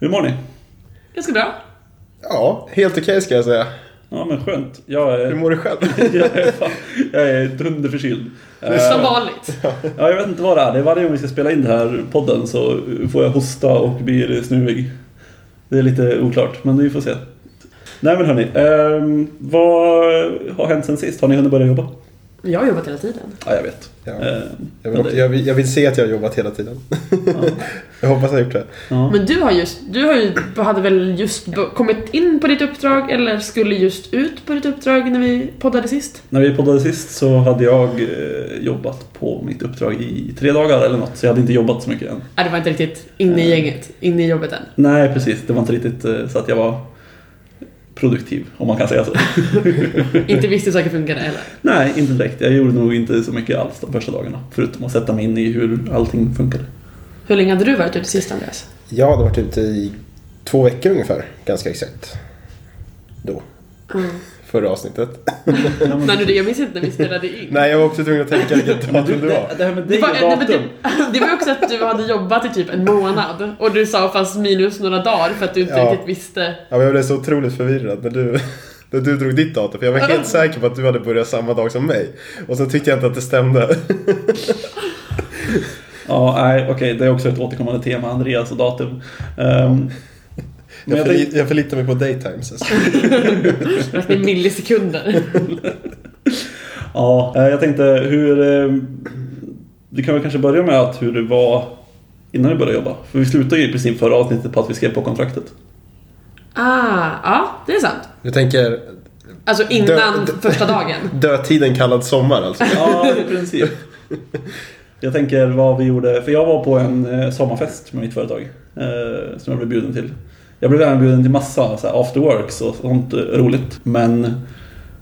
Hur mår ni? Ganska bra. Ja, helt okej ska jag säga. Ja men skönt. Jag Hur är, mår du själv? jag är, fan, jag är dunderförkyld. Som Eh, vanligt. Ja, jag vet inte vad det är. Det är varje gång vi ska spela in den här podden så får jag hosta och blir snuvig. Det är lite oklart, men vi får se. Nej men hörni, ehm, vad har hänt sen sist? Har ni hunnit börja jobba? Jag har jobbat hela tiden. Ja, jag vet. Ja. Ehm, Jag vill, jag, vill, jag vill se att jag har jobbat hela tiden. jag hoppas jag har gjort det. ja. Men du har just, du har ju, hade väl just kommit in på ditt uppdrag eller skulle just ut på ditt uppdrag när vi poddade sist? När vi poddade sist så hade jag eh, jobbat på mitt uppdrag i tre dagar eller något, så jag hade inte jobbat så mycket än. Nej, det var inte riktigt inne i gänget, inne i jobbet än. Nej, precis. Det var inte riktigt eh, så att jag var produktiv, om man kan säga så. inte visste hur saker funkade heller. Nej, inte direkt. Jag gjorde nog inte så mycket alls de första dagarna. Förutom att sätta mig in i hur allting funkade. Hur länge hade du varit ute sist Andreas? Jag hade varit ute i två veckor ungefär, ganska exakt. Då, Mm. Förra avsnittet. Nej, nu, det- jag minns inte när vi spelade in. Nej, jag var också tvungen att tänka vilket datum det var. det, här med Det var, och nej, datum. det, det var också att du hade jobbat i typ en månad och du sa fast minus några dagar för att du inte Ja. riktigt visste. Ja, men jag blev så otroligt förvirrad när du, när du drog ditt datum. För jag var helt säker på att du hade börjat samma dag som mig. Och så tyckte jag inte att det stämde. Ja, nej, okej. det är också ett återkommande tema, Andreas och datum. Men Jag, jag förli, jag förlitar mig på daytimes. Alltså. Räkna i millisekunder. ja, eh, jag tänkte hur... eh, Vi kan väl kanske börja med att hur det var innan vi började jobba. För vi slutade ju i princip förra avsnittet på att vi skrev på kontraktet. Ah, ja, det är sant. Du tänker Alltså innan Dö- dö- första dagen. dödtiden kallad sommar alltså. Ja, i princip. Jag tänker vad vi gjorde, för jag var på en eh, sommarfest med mitt företag. Eh, som jag blev bjuden till. Jag blev även bjuden till massa så här, after works och sånt roligt. Men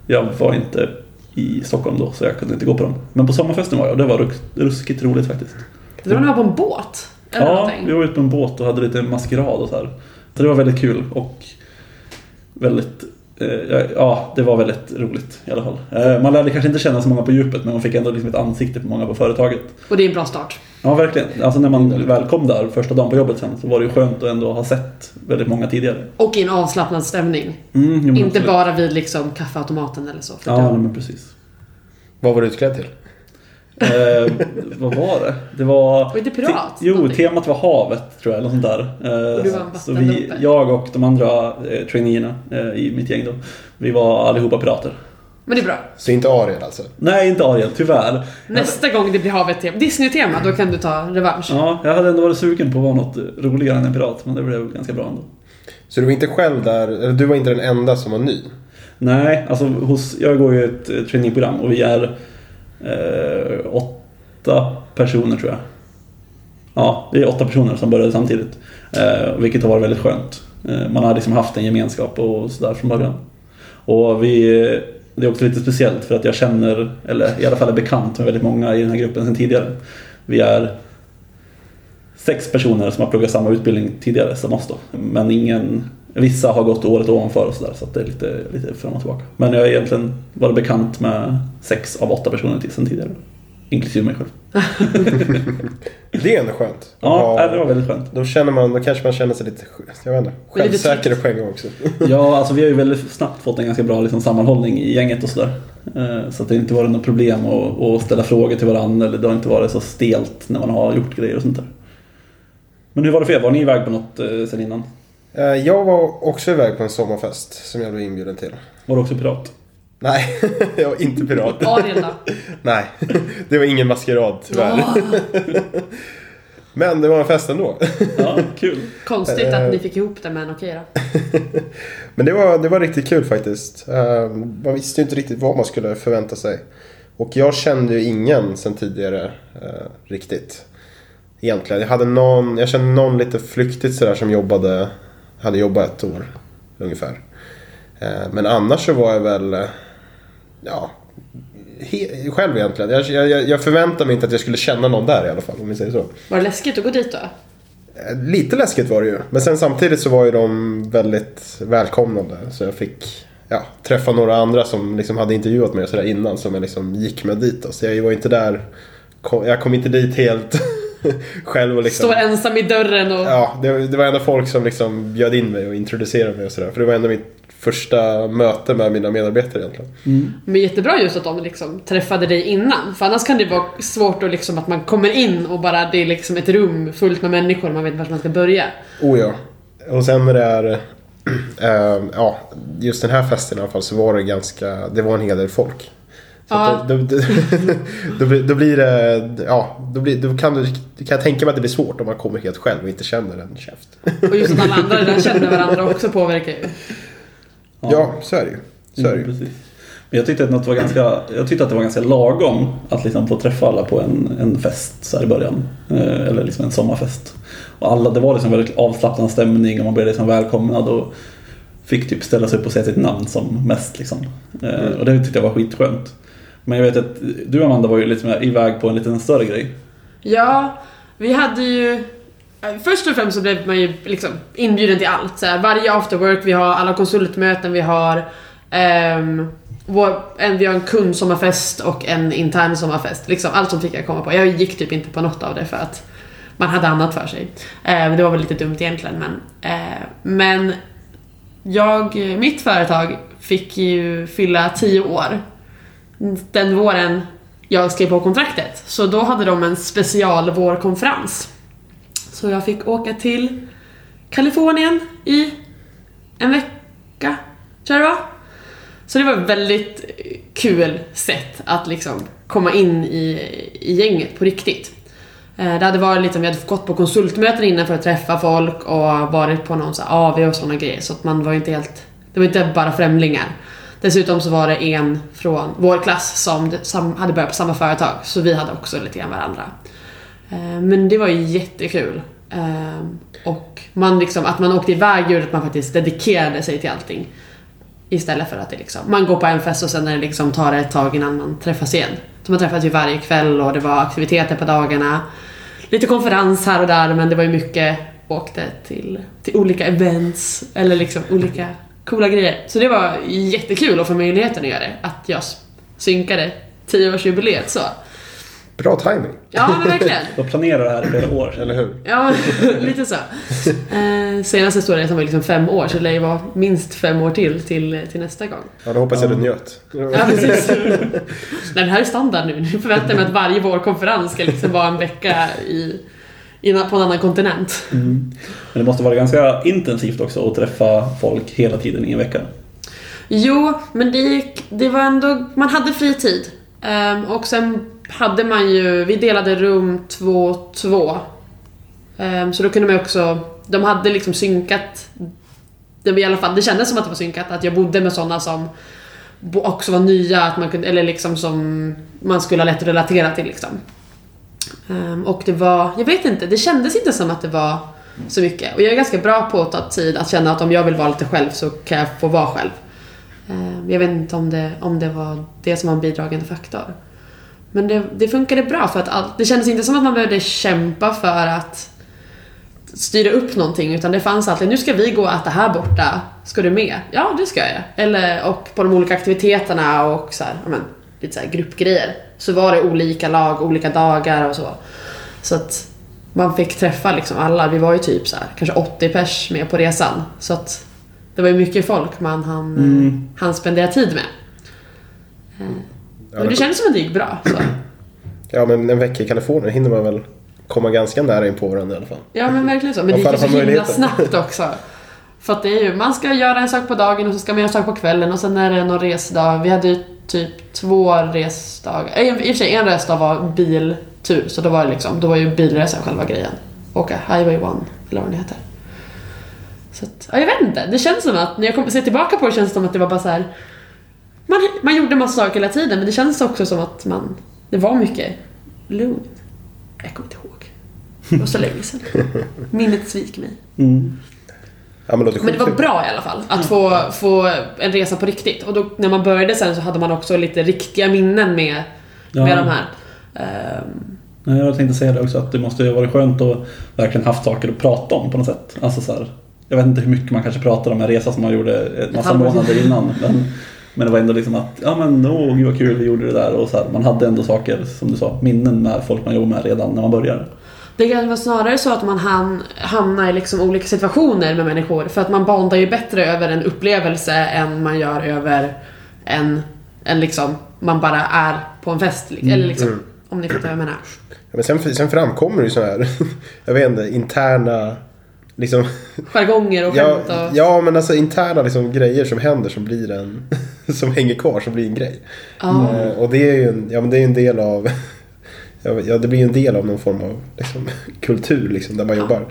jag var inte i Stockholm då, så jag kunde inte gå på dem. Men på sommarfesten var jag och det var ruskigt roligt faktiskt. Det var när på en båt. Eller Ja, någonting. vi var ute på en båt och hade lite maskerad och så här. Så det var väldigt kul och väldigt Ja, det var väldigt roligt i alla fall. Eh, Man lärde kanske inte känna så många på djupet men man fick ändå liksom ett ansikte på många på företaget. Och det är en bra start. Ja, verkligen. Alltså när man väl kom där första dagen på jobbet sen så var det ju skönt att ändå ha sett väldigt många tidigare. Och i en avslappnad stämning. Mm, Inte absolut. bara vid liksom kaffeautomaten eller så. För Ja, nej, men precis. Vad var du utklädd till? Eh, vad var det? Det var... Var inte pirat? Te- jo, någonting? temat var havet tror jag, eller sånt där. Eh, Och du var så vi, jag och de andra eh, traineerna eh, i mitt gäng då, vi var allihopa pirater. Men det är bra. Så inte Ariel alltså? Nej, inte Ariel, tyvärr. Nästa gång det blir havet-tema, Disney-tema, då kan du ta revansch. Ja, jag hade ändå varit sugen på att vara något roligare än en pirat, men det blev ganska bra ändå. Så du var inte själv där, eller du var inte den enda som var ny? Nej, alltså hos, jag går ju ett eh, trainingprogram och vi är eh, åtta personer tror jag. Ja, vi är åtta personer som började samtidigt. Eh, vilket har varit väldigt skönt. Eh, man har liksom haft en gemenskap och sådär från början. Och vi, det är också lite speciellt för att jag känner, eller i alla fall är bekant med väldigt många i den här gruppen sedan tidigare. Vi är sex personer som har pluggat samma utbildning tidigare som oss då. Men ingen, vissa har gått året ovanför och sådär så att det är lite, lite fram och tillbaka. Men jag har egentligen varit bekant med sex av åtta personer till sedan tidigare. Inklusive mig själv. Det är ändå skönt. Ja, Ja, det var väldigt skönt. Då känner man, då kanske man känner sig lite, jag vet inte, självsäker på en gång också. Ja, alltså vi har ju väldigt snabbt fått en ganska bra liksom, sammanhållning i gänget och sådär. Eh, Så att det inte varit något problem att, att ställa frågor till varandra eller det har inte varit så stelt när man har gjort grejer och sånt där. Men hur var det för er? Var ni iväg på något eh, sen innan? Eh, Jag var också iväg på en sommarfest som jag blev inbjuden till. Var du också pirat? Nej, jag var inte pirat. Ariel då? Nej, det var ingen maskerad tyvärr. Men det var en fest ändå. Ja, kul. Konstigt Eh. att ni fick ihop det, men okej då. Men det var, det var riktigt kul faktiskt. Eh, Man visste ju inte riktigt vad man skulle förvänta sig. Och jag kände ju ingen sen tidigare eh, riktigt. Egentligen. Jag hade någon, jag kände någon lite flyktigt sådär som jobbade, hade jobbat ett år ungefär. Eh, Men annars så var jag väl, eh, ja, he, själv egentligen. Jag, jag, jag förväntade mig inte att jag skulle känna någon där i alla fall om vi säger så. Var det läskigt att gå dit då? Eh, Lite läskigt var det ju. Men sen samtidigt så var ju de väldigt välkomnande. Så jag fick ja, träffa några andra som liksom hade intervjuat mig och sådär innan. Som jag liksom gick med dit. Då. Så jag var inte där. Kom, jag kom inte dit helt själv och liksom... Står ensam i dörren och... Ja, det, det var ändå folk som liksom bjöd in mig och introducerade mig och sådär. För det var ändå mitt första möte med mina medarbetare egentligen. Mm. Men jättebra just att de liksom träffade dig innan. För annars kan det vara svårt att liksom att man kommer in och bara det är liksom ett rum fullt med människor och man vet inte vart man ska börja. Oh ja. Och sen när det är... eh, ja, just den här festen i alla fall så var det ganska... Det var en hel del folk. Så Ja. då, då, blir- då blir det... Ja, då, blir, då kan du... Kan jag tänka mig att det blir svårt om man kommer helt själv och inte känner en käft. Och just att alla andra där känner varandra också påverkar ju. Ja, så är det ju. Så är det Mm, ju. precis. Men jag tyckte, att det var ganska, jag tyckte att det var ganska lagom att liksom få träffa alla på en, en fest så här i början. Eh, eller liksom en sommarfest. Och alla, det var liksom väldigt avslappnad stämning och man blev liksom välkomnad och fick typ ställa sig upp och säga sitt namn som mest. Liksom. Eh, och det tyckte jag var skitskönt. Men jag vet att du Amanda var ju lite mer iväg på en liten större grej. Ja, vi hade ju... Eh, först och främst så blev man ju liksom inbjuden till allt. Så här, varje after work, vi har alla konsultmöten, vi har um, vår, en, vi har en kundsommarfest och en intern sommarfest. Liksom, allt som fick jag komma på. Jag gick typ inte på något av det för att man hade annat för sig. Eh, det var väl lite dumt egentligen men... Eh, men jag, mitt företag fick ju fylla 10 år den våren jag skrev på kontraktet. Så då hade de en special vårkonferens. Så jag fick åka till Kalifornien i en vecka, tror jag det var. Så det var ett väldigt kul sätt att liksom komma in i, i gänget på riktigt. Eh, det hade varit lite, vi hade gått på konsultmöten innan för att träffa folk och varit på någon så här AV och sådana grejer. Så att man var inte helt, det var inte bara främlingar. Dessutom så var det en från vår klass som, hade börjat på samma företag, så vi hade också lite grann varandra. Eh, men det var ju jättekul. Eh, och man liksom, att man åkte iväg gjorde att man faktiskt dedikerade sig till allting. Istället för att det liksom, man går på en fest och sen är det liksom, tar det ett tag innan man träffas igen. Så man träffades ju varje kväll och det var aktiviteter på dagarna. Lite konferens här och där men det var ju mycket, åkte till, till olika events eller liksom olika coola grejer. Så det var jättekul att få möjligheten att göra det. Att jag synkade 10-årsjubileet så. Bra timing, Ja men verkligen. Jag planerade det här i flera år. eller hur? Ja, lite så. Eh, senaste står det som var liksom fem år, så det lär ju vara minst fem år till, till, till nästa gång. Ja, då hoppas jag Ja. du njöt. Ja, precis. Nej, det här är standard nu. Nu förväntar jag mig att varje vårkonferens ska liksom vara en vecka i, på en annan kontinent. Mm. Men det måste vara ganska intensivt också att träffa folk hela tiden i en vecka. Jo, men det gick, det var ändå, man hade fritid. Ehm, och sen hade man ju, vi delade rum två och två. Ehm, så då kunde man ju också, de hade liksom synkat, det, var i alla fall, det kändes som att det var synkat, att jag bodde med sådana som också var nya, att man kunde, eller liksom som man skulle ha lätt att relatera till liksom. Um, och det var, jag vet inte, det kändes inte som att det var så mycket. Och jag är ganska bra på att ta tid, att känna att om jag vill vara lite själv så kan jag få vara själv. Um, Jag vet inte om det, om det var det som var en bidragande faktor. Men det, det funkade bra för att allt, det kändes inte som att man behövde kämpa för att styra upp någonting utan det fanns alltid, nu ska vi gå och äta här borta, ska du med? Ja, det ska jag. Eller, och på de olika aktiviteterna och så här, men, lite så här gruppgrejer så var det olika lag, olika dagar och så. Så att man fick träffa liksom alla, vi var ju typ så här, kanske 80 pers med på resan. Så att det var ju mycket folk man hann, Mm. hann spendera tid med. Ja, Men det kändes som att det gick bra. Så. ja, men en vecka i Kalifornien hinner man väl komma ganska nära in på varandra i alla fall. Ja men verkligen så. Men det gick så himla snabbt också. För att det är ju, man ska göra en sak på dagen och så ska man göra en sak på kvällen och sen är det någon resdag. Vi hade ju typ två resdagar. Eh, I och för sig en resdag var biltur så då var det liksom, då var ju bilresan själva grejen. Åka Highway 1 eller vad det heter. Så att, ja, jag vet inte. Det känns som att, när jag kommer se tillbaka på det känns det som att det var bara så här. Man, man gjorde massa saker hela tiden men det känns också som att man, det var mycket lugn. Jag kommer inte ihåg. Det var så länge sedan. Minnet sviker mig. Mm. Ja, men, Men det var bra i alla fall att få, få en resa på riktigt. Och då, när man började sen så hade man också lite riktiga minnen med, Ja. med de här. Nej, Jag tänkte säga det också, att det måste ju ha varit skönt att verkligen haft saker att prata om på något sätt. Alltså så här, jag vet inte hur mycket man kanske pratar om en resa som man gjorde en massa månader innan. Men, men det var ändå liksom att, ja men åh gud vad kul vi gjorde det där. Och så här, man hade ändå saker, som du sa, minnen med folk man jobbade med redan när man började. Det kan vara snarare så att man ham- hamnar i liksom olika situationer med människor. För att man bondar ju bättre över en upplevelse än man gör över en, en liksom, man bara är på en fest. li- Eller liksom, Mm. om ni fattar vad jag menar. Ja, men sen, sen framkommer det ju så här, jag vet inte, interna liksom, Jargonger och ja, skämt och... ja men alltså interna liksom, grejer som händer som blir en, som hänger kvar, som blir en grej. Ja. Eh, och det är ju en, ja, men det är en del av, ja, det blir ju en del av någon form av liksom, kultur liksom, där man Ja. jobbar.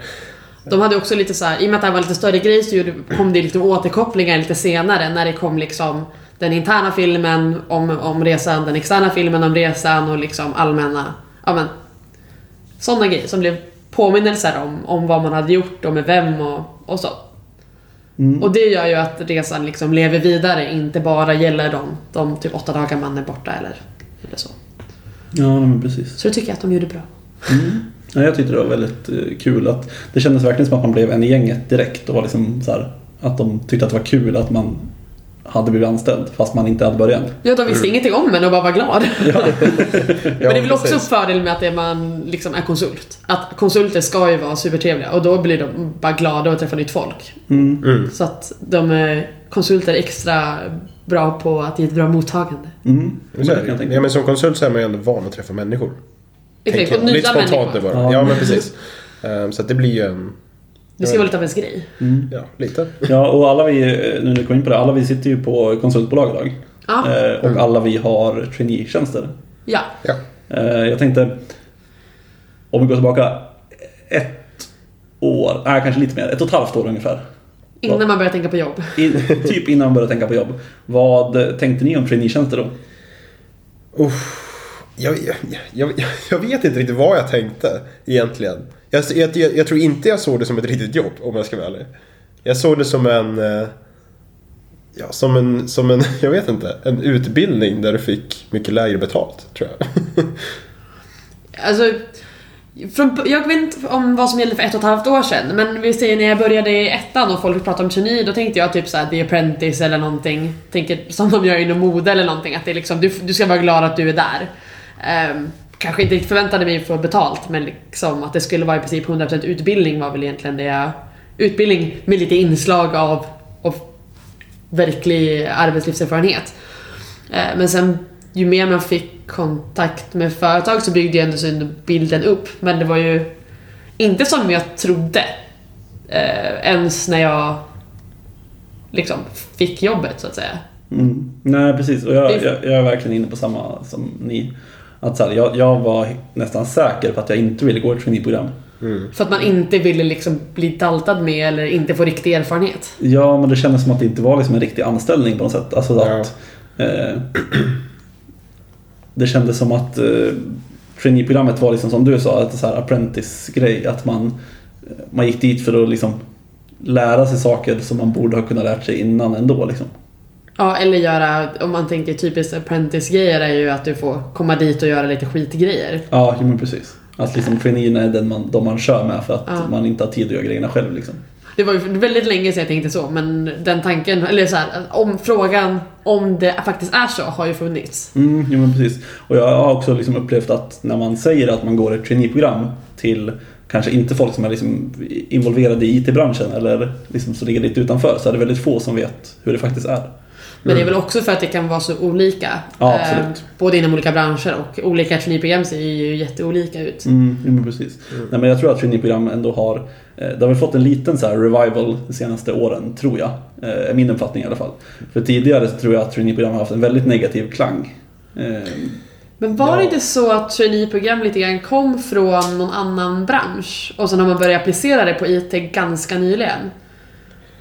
De hade också lite så här, i och med att det här var lite större grej så kom det lite återkopplingar lite senare när det kom liksom den interna filmen om, om resan, den externa filmen om resan och liksom allmänna, ja men sådana grejer som blev påminnelser om, om vad man hade gjort och med vem och, och så. Mm. Och det gör ju att resan liksom lever vidare, inte bara gäller de, de typ åtta dagar man är borta eller, eller så. Ja, men precis. Så det tycker jag att de gjorde bra. Mm. Ja, jag tyckte det var väldigt eh, kul att det kändes verkligen som att man blev en i gänget direkt och var liksom så här, att de tyckte att det var kul att man hade blivit anställd fast man inte hade börjat. Ja, de visste ingenting om en och bara var glad. Ja. Men det är väl också en fördel med att det man liksom är konsult. Att konsulter ska ju vara supertrevliga och då blir de bara glada att träffa nytt folk. Mm. Mm. Så att de är konsulter extra bra på att ge ett bra mottagande. Mm. Så Ja, men som konsult så är man ju ändå van att träffa människor. Exakt, och nya Lite spontant nu människor. bara. Ja. Ja, men precis. Ehm, så att det blir ju en... Det ska vara lite av ens grej. Mm. Ja, lite. Ja, och alla vi, nu när du kom in på det, alla vi sitter ju på konsultbolag idag. Ja. Eh, och alla vi har traineetjänster. ja. Ja. Eh, jag tänkte, om vi går tillbaka ett år, nej kanske lite mer, ett och ett halvt år ungefär. Innan man börjar tänka på jobb. I, typ innan man började tänka på jobb. Vad tänkte ni om traineetjänster då? Uff, jag, jag, jag, jag vet inte riktigt vad jag tänkte egentligen. Jag, jag, jag, jag tror inte jag såg det som ett riktigt jobb om jag ska vara ärlig. Jag såg det som en... eh, Ja, som en, som en, jag vet inte, en utbildning där du fick mycket lägre betalt, tror jag. Alltså, från, jag vet inte om vad som gällde för ett och ett halvt år sedan, men vi säger när jag började i ettan och folk pratade om trainee, då tänkte jag typ såhär The Apprentice eller någonting. Tänker som de gör inom mode eller någonting, att det är liksom, du, du ska vara glad att du är där. Um, kanske inte riktigt förväntade mig att få betalt, men liksom att det skulle vara i princip 100% utbildning var väl egentligen det jag... Utbildning med lite inslag av, av verklig arbetslivserfarenhet. Ehm, men sen ju mer man fick kontakt med företag så byggde ju ändå sin bilden upp. Men det var ju inte som jag trodde. Eh, ens när jag liksom fick jobbet så att säga. Mm. Nej, precis. Och jag, jag, jag är verkligen inne på samma som ni. Att så här, jag, jag var nästan säker på att jag inte ville gå ett traineeprogram. För att man inte ville liksom bli daltad med eller inte få riktig erfarenhet. Ja, men det kändes som att det inte var liksom en riktig anställning på något sätt. Alltså Ja. att... Eh, det kändes som att eh, traineeprogrammet var liksom som du sa, ett så här apprentice-grej. Att man, man gick dit för att liksom lära sig saker som man borde ha kunnat lärt sig innan ändå. Liksom. Ja, eller göra, om man tänker typiskt apprentice-grejer är ju att du får komma dit och göra lite skitgrejer. Ja, men precis. Att liksom traineerna är den man, de man kör med för att Ja. man inte har tid att göra grejerna själv. Liksom. Det var ju väldigt länge sedan jag tänkte så, men den tanken, eller så här, om frågan om det faktiskt är så har ju funnits. Mm, jo, men precis. Och jag har också liksom upplevt att när man säger att man går ett traineeprogram till kanske inte folk som är liksom involverade i IT-branschen eller liksom så ligger lite utanför så är det väldigt få som vet hur det faktiskt är. Men det är väl också för att det kan vara så olika. Ja, Eh, absolut. både inom olika branscher och olika traineeprogram ser ju jätteolika ut. Mm, men precis. Nej, men jag tror att traineeprogram ändå har det har väl fått en liten så revival de senaste åren, tror jag. Eh, är min uppfattning i alla fall. För tidigare så tror jag att traineeprogram har haft en väldigt negativ klang. Eh, Men var Ja. det inte så att traineeprogram lite grann kom från någon annan bransch och sen har man börjat applicera det på IT ganska nyligen?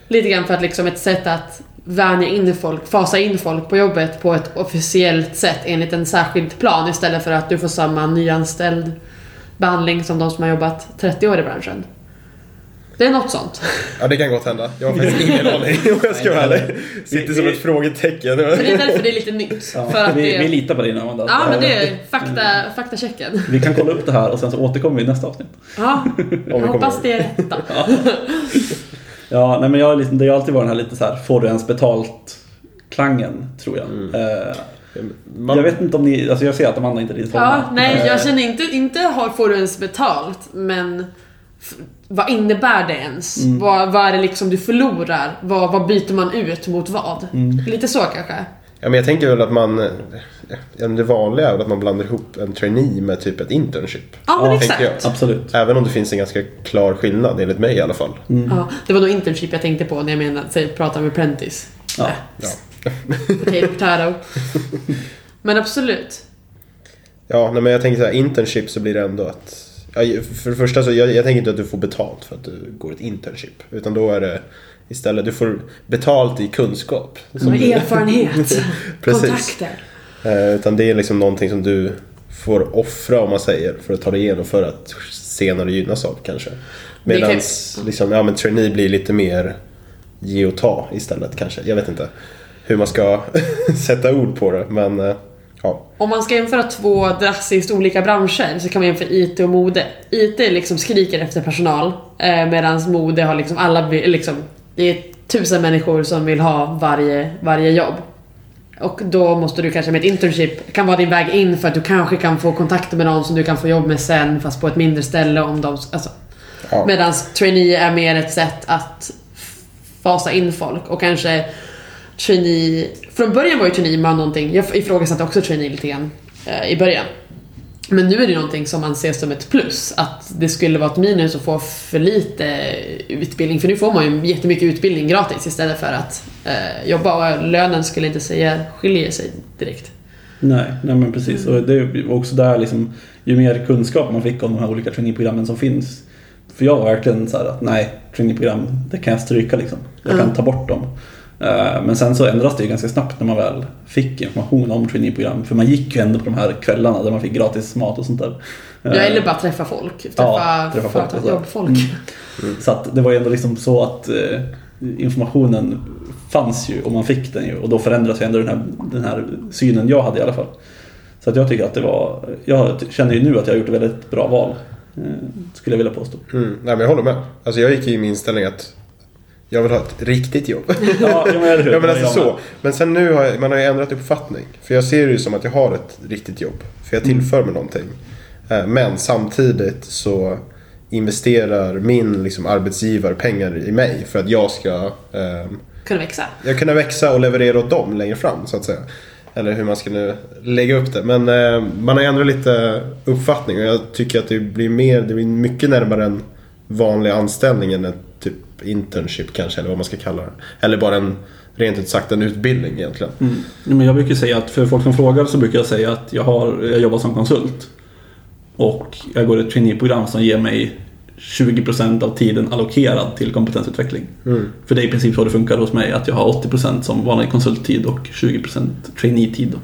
Lite grann för att liksom ett sätt att vänja in folk, fasa in folk på jobbet på ett officiellt sätt enligt en särskild plan istället för att du får samma nyanställd behandling som de som har jobbat 30 år i branschen. Det är något sånt. Ja, det kan gott hända. Jag har faktiskt ingen aning om jag ska vara ärlig. Sitter som ett frågetecken. Det är därför det är lite nytt. ja, för att vi, det... vi litar på dig nu Amanda. Ja men det är fakta, faktachecken. Vi kan kolla upp det här och sen så återkommer vi i nästa avsnitt. Ja, jag hoppas det är rätt. Ja, nej, men jag, har liksom, det har alltid varit den här lite så här, får du ens betalt klangen, tror jag. Mm. Eh, Man, Jag vet inte om ni, alltså jag ser att Amanda inte riktigt Ja, håller med. nej, jag Eh, känner inte, inte har, får du ens betalt, men vad innebär det ens? Mm. Vad, vad är det liksom du förlorar? Vad, vad byter man ut mot vad? Mm. Lite så kanske? ja, men jag tänker väl att man... ja, Det vanliga är väl att man blandar ihop en trainee med typ ett internship. Ja, men Ja, exakt. Absolut. Även om det finns en ganska klar skillnad, enligt mig i alla fall. Mm. Ja, det var nog internship jag tänkte på när jag menade, säg, prata med apprentice. Ja. Ja. Potato, potato. Men absolut. Ja, nej, men jag tänker så här, internship så blir det ändå att... För det första så, jag, jag tänker inte att du får betalt för att du går ett internship. Utan då är det istället, du får betalt i kunskap. Som du- erfarenhet. Kontakter. Eh, utan det är liksom någonting som du får offra om man säger för att ta dig igenom för att senare gynnas av kanske. Medan liksom, ja, men trainee blir lite mer ge och ta istället kanske. Jag vet inte hur man ska sätta ord på det men eh, ja. Om man ska jämföra två drastiskt olika branscher så kan man jämföra IT och mode. IT liksom skriker efter personal eh, medan mode har liksom alla, liksom, det är tusen människor som vill ha varje, varje jobb. Och då måste du kanske med ett internship, kan vara din väg in för att du kanske kan få kontakter med någon som du kan få jobb med sen fast på ett mindre ställe om de, alltså. ja. Medan trainee är mer ett sätt att fasa in folk och kanske trainee... Från början var ju trainee man någonting, jag ifrågasatte också trainee lite grann eh, i början. Men nu är det någonting som man ser som ett plus, att det skulle vara ett minus att få för lite utbildning, för nu får man ju jättemycket utbildning gratis istället för att eh, jobba och lönen skulle inte säga skiljer sig direkt. Nej, nej men precis. Och det är också där liksom, ju mer kunskap man fick om de här olika traineeprogrammen som finns. För jag var verkligen så här att nej, traineeprogram, det kan jag stryka liksom. Jag kan Mm. ta bort dem. Eh, Men sen så ändras det ju ganska snabbt när man väl fick information om traineeprogram. För man gick ju ändå på de här kvällarna där man fick gratis mat och sånt där. Ja, Eh, eller bara träffa folk. Träffa, Ja, träffa folk och så. företagsjobbfolk. Mm. Så att det var ju ändå liksom så att eh, informationen fanns ju och man fick den ju och då förändras ju ändå den här, den här synen jag hade i alla fall. Så att jag tycker att det var, jag känner ju nu att jag har gjort ett väldigt bra val. Skulle jag vilja påstå. Mm, nej, men jag håller med. Alltså jag gick i min inställning att jag vill ha ett riktigt jobb. Ja, men, eller hur? Ja men Jag alltså så. Men sen nu har jag, man har ju ändrat uppfattning. För jag ser det ju som att jag har ett riktigt jobb. För jag tillför mig någonting. Eh, Men samtidigt så investerar min liksom, arbetsgivare pengar i mig för att jag ska ehm, Kunna växa. jag kunna växa och leverera åt dem längre fram så att säga. Eller hur man ska nu lägga upp det. Men eh, man har ändrat lite uppfattning och jag tycker att det blir mer, det blir mycket närmare en vanlig anställning än ett internship kanske eller vad man ska kalla det. Eller bara en, rent ut sagt en utbildning egentligen. Mm. Men jag brukar säga att för folk som frågar så brukar jag säga att jag, har, jag jobbar som konsult. Och jag går ett traineeprogram som ger mig 20% av tiden allokerad till kompetensutveckling. Mm. För det är i princip så det funkar hos mig, att jag har 80% som vanlig konsulttid och 20% trainee-tid.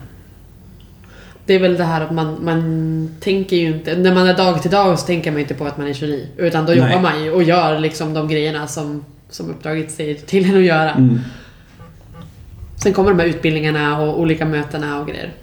Det är väl det här att man, man tänker ju inte, när man är dag till dag så tänker man inte på att man är 29. Utan då Nej. jobbar man ju och gör liksom de grejerna som, som uppdraget säger till en att göra. Mm. Sen kommer de här utbildningarna och olika mötena och grejer.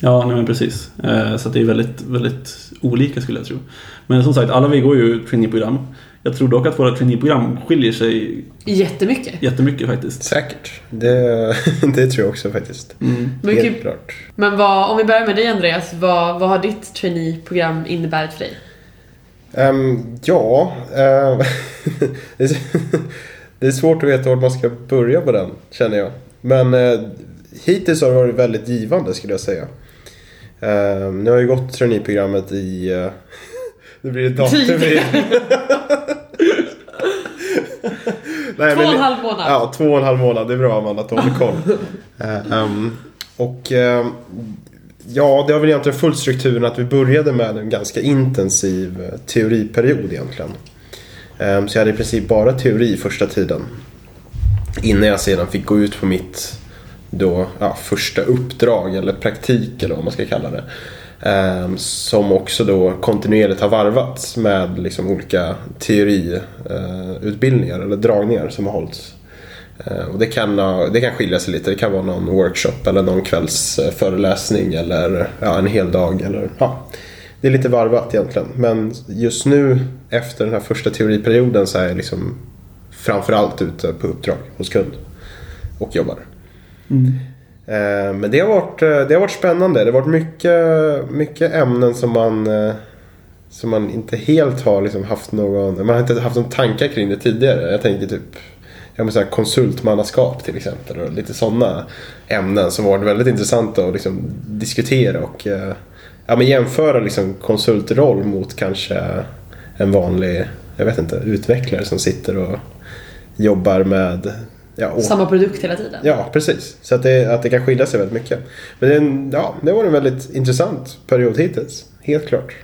Ja, nej men precis. Eh, Så det är väldigt, väldigt olika skulle jag tro. Men som sagt, alla vi går ju traineeprogram. Jag tror dock att våra traineeprogram skiljer sig Jättemycket. jättemycket faktiskt. Säkert. Det, det tror jag också faktiskt. Mm. Mycket. Helt klart. Men vad, om vi börjar med dig Andreas, vad, vad har ditt trainee-program inneburit för dig? Ehm, ja, ehm, det, är, det är svårt att veta var man ska börja på den, känner jag. Men uh, hittills har det varit väldigt givande skulle jag säga. Ehm, nu har jag ju gått traineeprogrammet i... Uh, nu blir det datum i... Nej, Två och en men- halv månad. Ja, två och en halv månad. Det är bra Amanda att du håller koll. Eh, ehm, och ehm, ja, det har väl egentligen fullt strukturen att vi började med en ganska intensiv eh, teoriperiod egentligen. Ehm, så jag hade i princip bara teori första tiden. Innan jag sedan fick gå ut på mitt då, ja, första uppdrag eller praktik eller vad man ska kalla det. Ehm, som också då kontinuerligt har varvats med liksom olika teoriutbildningar eh, eller dragningar som har hållits. Eh, Och det kan, ha- det kan skilja sig lite. Det kan vara någon workshop eller någon kvällsföreläsning eh, eller ja, en hel dag. Eller, ja. Det är lite varvat egentligen. Men just nu efter den här första teoriperioden så är jag liksom framförallt ute på uppdrag hos kund och jobbar. Mm. Eh, men det har, varit, eh, det har varit spännande. Det har varit mycket, mycket ämnen som man, eh, som man inte helt har liksom haft någon... Man har inte haft någon tankar kring det tidigare. Jag tänker typ jag men konsultmannaskap till exempel. Och lite sådana ämnen som varit väldigt intressanta att liksom diskutera och ja, men jämföra liksom konsultroll mot kanske en vanlig jag vet inte, utvecklare som sitter och jobbar med ja, å- Samma produkt hela tiden. Ja, precis. Så att det, att det kan skilja sig väldigt mycket. Men det, en, ja, det var en väldigt intressant period hittills. Helt klart.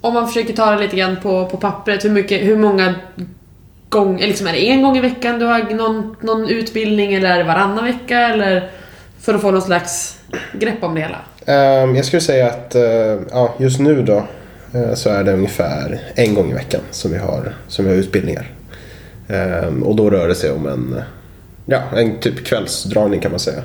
Om man försöker ta det lite grann på, på pappret, hur, mycket, hur många gånger, liksom är det en gång i veckan du har någon, någon utbildning eller är det varannan vecka eller för att få någon slags grepp om det hela? Ehm, jag skulle säga att eh, ja, just nu då eh, så är det ungefär en gång i veckan som vi har, som vi har utbildningar. Ehm, och då rör det sig om en, ja, en typ kvällsdragning kan man säga.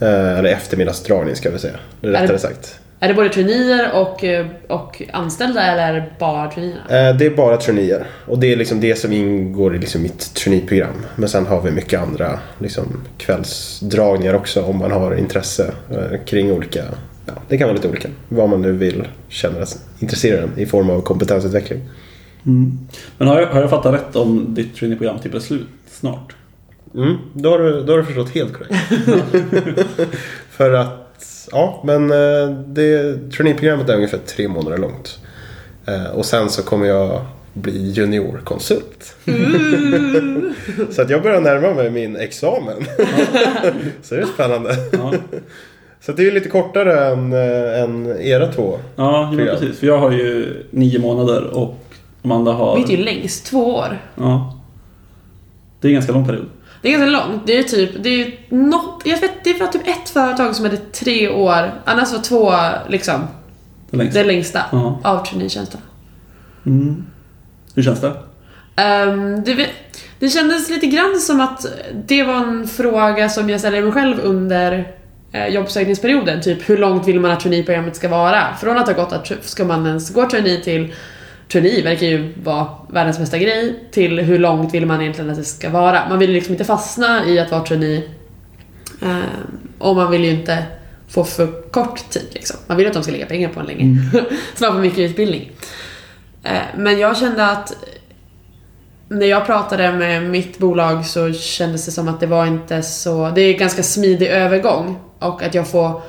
Eh, eller eftermiddagsdragning ska vi säga. Det är Är det- rättare sagt. Är det både traineer och, eh, och anställda eller är det bara traineerna? Eh, Det är bara traineer. Och det är liksom det som ingår i liksom mitt traineeprogram. Men sen har vi mycket andra liksom kvällsdragningar också om man har intresse kring olika... Ja, det kan vara lite olika. Vad man nu vill känna sig intresserad i form av kompetensutveckling. Mm. Men har jag, har jag fattat rätt om ditt traineeprogram typ är slut snart? Mm, då, har du, då har du förstått helt korrekt. För att, ja, men eh, det, traineeprogrammet är ungefär tre månader långt. Eh, Och sen så kommer jag bli juniorkonsult. så att jag börjar närma mig min examen. så det är spännande. Ja, Så det är lite kortare än, eh, än era två. ja Program. precis. För jag har ju nio månader och Amanda har... Mitt är ju längst, två år. Ja. Det är en ganska lång period. Det är ganska långt. Det är typ, det är något, jag vet det var typ ett företag som hade tre år, annars var två liksom Det längsta. det längsta Ja. av traineetjänsten. Mm. Hur känns det? Um, det, det kändes lite grann som att det var en fråga som jag ställde mig själv under eh, jobbsökningsperioden. Typ hur långt vill man att traineeprogrammet ska vara? Från att ha gått att ska man ens gå trainee till trainee verkar ju vara världens bästa grej till hur långt vill man egentligen att det ska vara. Man vill ju liksom inte fastna i att vara trainee um, och man vill ju inte få för kort tid liksom. Man vill att de ska lägga pengar på en länge. så man får mycket utbildning. Eh, Men jag kände att när jag pratade med mitt bolag så kändes det som att det var inte så... Det är ganska smidig övergång och att jag får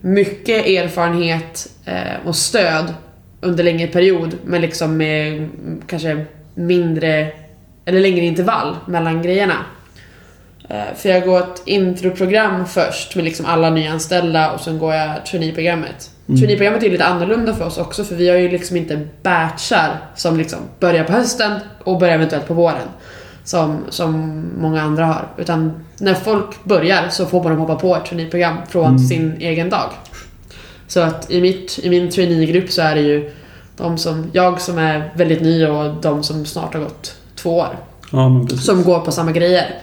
mycket erfarenhet eh, och stöd under längre period men liksom med mm, kanske mindre eller längre intervall mellan grejerna. Eh, För jag går ett introprogram först med liksom alla nyanställda och sen går jag traineeprogrammet. Traineeprogrammet är lite annorlunda för oss också för vi har ju liksom inte batchar som liksom börjar på hösten och börjar eventuellt på våren. Som, som många andra har. Utan när folk börjar så får man hoppa på ett traineeprogram från sin egen dag. Så att i, mitt, i min traineegrupp så är det ju de som, jag som är väldigt ny och de som snart har gått två år. Ja. Som går på samma grejer.